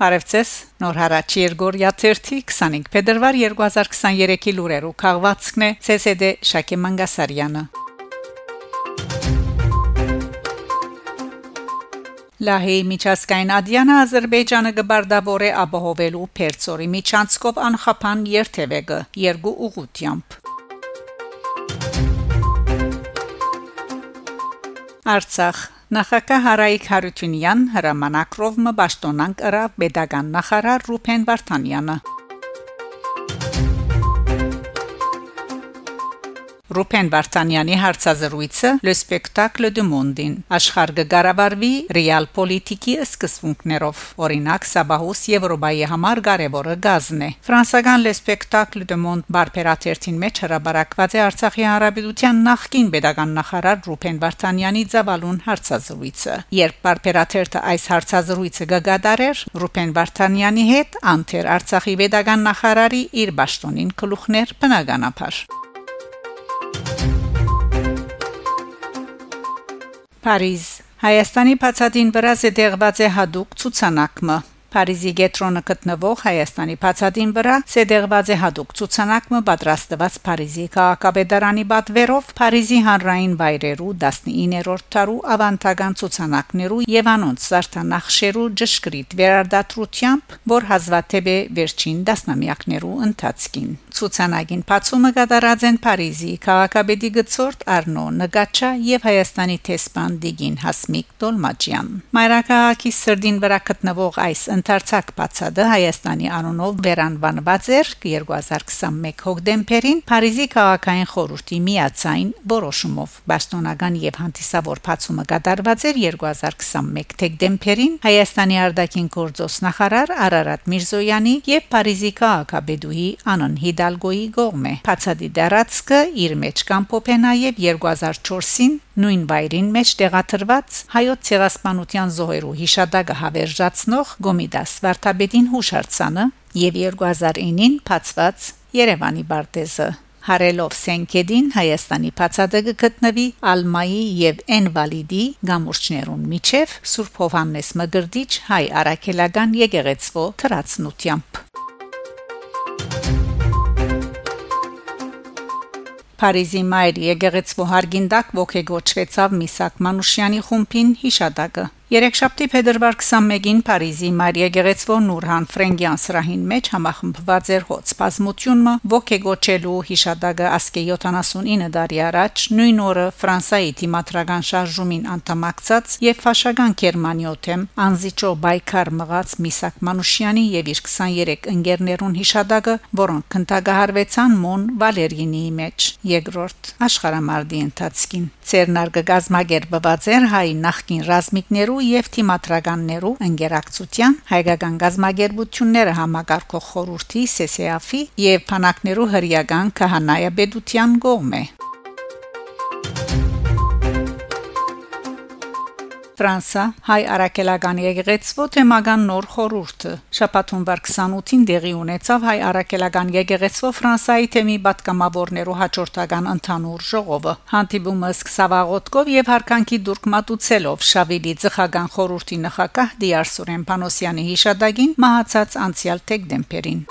Բարևձեզ Նոր հարաճ Երգորիա 30 25 փետրվար 2023-ի լուրերով քաղվածքն է ՑՍԴ Շակե Մանգասարյանը Լահեի միջազգային ադյանը Ադրբեջանը գբարդավորե ապահովելու Պերցորի միջանցքով անխափան երթևեկը երկու ուղությամբ Արցախ Նախագահ Հարայիկ Հարությունյան հրամանակրով մբաշտոնանք ըրավ pedagogan նախարար Ռուփեն Վարդանյանը Ռուփեն Վարդանյանի հարցազրույցը Le Spectacle du Monde-ին աշխարհ կգարավարվի ռեալ պոլիտիկի սկզբունքներով օրինակ Սաբահուս Եվրոպայի համար կարևորը գազն է Ֆրանսական Le Spectacle du Monde բարբերաթերթին մեջ հրաբարակված է Արցախի հանրապետության նախկին pedagogan նախարար Ռուփեն Վարդանյանի ծավալուն հարցազրույցը երբ բարբերաթերթը այս հարցազրույցը գադարեր Ռուփեն Վարդանյանի հետ անթեր Արցախի pedagogan նախարարի իր ճշտոնին գլուխներ բնականաբար Փարիզ Հայաստանի բացատին վրա զետեղված է հadoop ցուցանակը Փարիզի գետրոնը գտնվող Հայաստանի բացատին վրա սեդեղված է հadoop ցուցանակը պատրաստված Փարիզի քաղաքապետարանի բատվերով Փարիզի հանրային վայրերու 19-րդ տարու ավանդական ցուցանակներու եւ անոնց սարտանախշերու ճշգրիտ վերարտադրությամբ, որ հազվադեպ է վերջին դասնամյակներու ընթացքին։ Ցուցանակին բացումը կատարած են Փարիզի քաղաքապետի գծորդ Արնո Նգաչա եւ Հայաստանի տեսփան Դիգին Հասմիկ Դոլմաջյան։ Մայրաքաղաքի սրդին վրա գտնվող այս ընդարձակ բացադը Հայաստանի անունով վերանվանված էր 2021 հոկտեմբերին Փարիզի քաղաքային խորհրդի միացային որոշումով Բաստոնական եւ հանդիսավոր բացումը կատարված էր 2021 դեկտեմբերին Հայաստանի արտաքին գործոս նախարար Արարատ Միրզոյանի եւ Փարիզի քաղաքապետուհի Անան Հիդալգոյի գողմե Փացադի դարածքը իր մեջ կամփոփե նաեւ 2004-ին նույն վայրին մեջ տեղադրված հայոց ցեղասպանության զոհերու հիշադակը հավերժացնող Գոմիդաս Վարդապետին հուշարձանը եւ 2009-ին փածված Երևանի Բարտեզը Հարելով Սենկեդին Հայաստանի բացադը գտնվի Ալմայի եւ Էնվալիդի գամուրջներուն միջև Սուրբ Հովանես Մգրդիչ հայ արաքելական եկեղեցվո թրացնությամբ Փարիզի մայր եկեղեցու հարգինդակ ողեգոճվեցավ Միսակ Մանուշյանի խումբին հիշադակը Երեքշաբթի փետրվար 21-ին Փարիզի Մարիա Գեղեցվո Նուրհան Ֆրենգյան սրահին մեջ համախմբված էր հոց բազմությունը ողեգոճելու հիշադակը ասկե 79 տարի առաջ նույն օրը Ֆրանսայի թիմատրական շարժումին անդամակցած եւ ֆաշական Գերմանիոթեմ անզիճո բայկար մղած Միսակ Մանուշյանի եւ իր 23 ընկերներուն հիշադակը, որոնք քննադահարվեցան Մոն Վալերինիի մեջ երկրորդ աշխարհամարտի ընթացքին Ցերնարգը գազմագերբված էր հայ նախկին ռազմիկներու եւ թիմատրականներու ընկերակցության հայկական գազմագերբությունները համակարգող խորհրդի ՍՍԱՖ-ի եւ փանակներու հրյական քահանայաբեդության կողմէ Ֆրանսա հայ արաքելական եկեղեցվո թեմական նոր խորհուրդը շաբաթունվար 28-ին դեղի ունեցավ հայ արաքելական եկեղեցվո Ֆրանսայի թեմի պատգամավորներու հաջորդական ընդհանուր ժողովը հանդիպումը սկսավ աղոթքով եւ հարկանքի դուրք մատուցելով Շավիլի ծխական խորհրդի նախակահ Դիար Սուրեն Պանոսյանի հիշադակին մահացած անցյալ դեկտեմբերին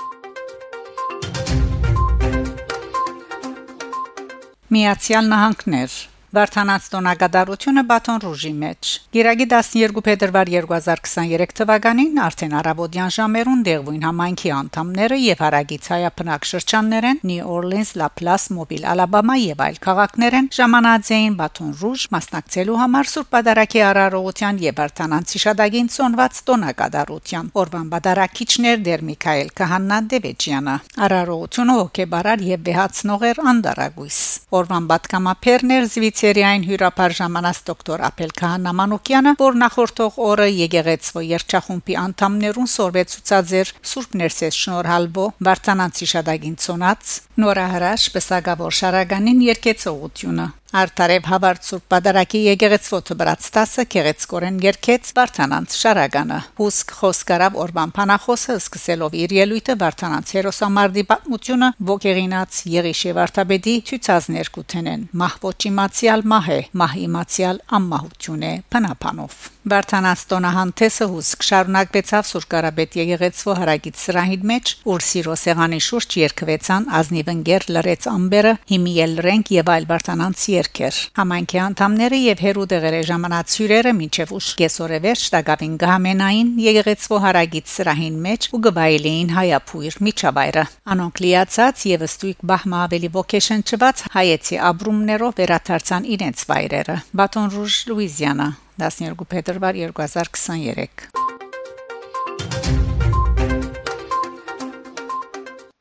Միացյալ Նահանգներ Վարդանանց տոնակատարությունը Բաթոն Ռուժի մեջ։ Գիրագի 12 փետրվար 2023 թվականին արդեն արաբոդյան ժամերուն դեղվին համայնքի անդամները եւ հարագից հայապնակ շրջաններեն Նյու Օրլինս, Լա Պլաս, Մոբիլ, Ալաբամա եւ այլ քաղաքներեն ժամանածային Բաթոն Ռուժ մասնակցելու համար Սուրբ Պատարագի արարողության եւ Վարդանանց հիշադակին ծոնված տոնակատարության Օրվան Բադարակիչներ Դեր Միքայել Կահաննա Դեվեջյանը արարողությունը հոգեբարար եւ վեհացնող էր անդարագույս Օրվան Բատկամապերներ զվից Սերիային հյուրապար ժամանած դոկտոր Ապել Քահանամանոկյանը, որ նախորդող օրը եկեղեցվո երչախումբի անդամներուն սորվեցուցած էր Սուրբ Ներսես շնորհալվո Վարդանանցի շադագին ծոնած նորահրաշ պսակավոր շարագանին երկեցողությունը Արտարև Հավարտ Սուրբ Պատարագի եկեղեցվոթը բրած 10-ը քեղեցկորեն երկեց Վարդանանց շարագանը հուսք խոսկարավ Օրբան Փանախոսը սկսելով իր ելույթը Վարդանանց հերոսամարտի պատմությունը ոգեղինած Եղիշե Վարդապետի ցույցազներ կութենեն մահվոճի մացիալ մահե մահի մացիալ ամմահություն է փնապանով Վարդանանց տոնահանտեսը հուսք շարունակվեցավ Սուրբ Կարապետ եկեղեցվո հարագից սրահին մեջ ուր սիրո սեղանի շուրջ երկվեցան ազնիվընկեր լրեց ամբերը հիմիել ռենք եւ այլ Վարդանանց երկեր համայնքի անդամները եւ հերուդեղերը ժամանած հյուրերը մինչեւ ուշ կեսօրե վերջ տակավին գամենային եկեղեցվո հարագից սրահին մեջ ու գբայելին հայապույր միջավայրը անոնք լիացած եւ ըստույք բահմա ավելի ոգեշնչված հայեցի ապրումներով վերաթարցան իրենց վայրերը Բատոն Ռուժ Լուիզիանա 12 փետրվար 2023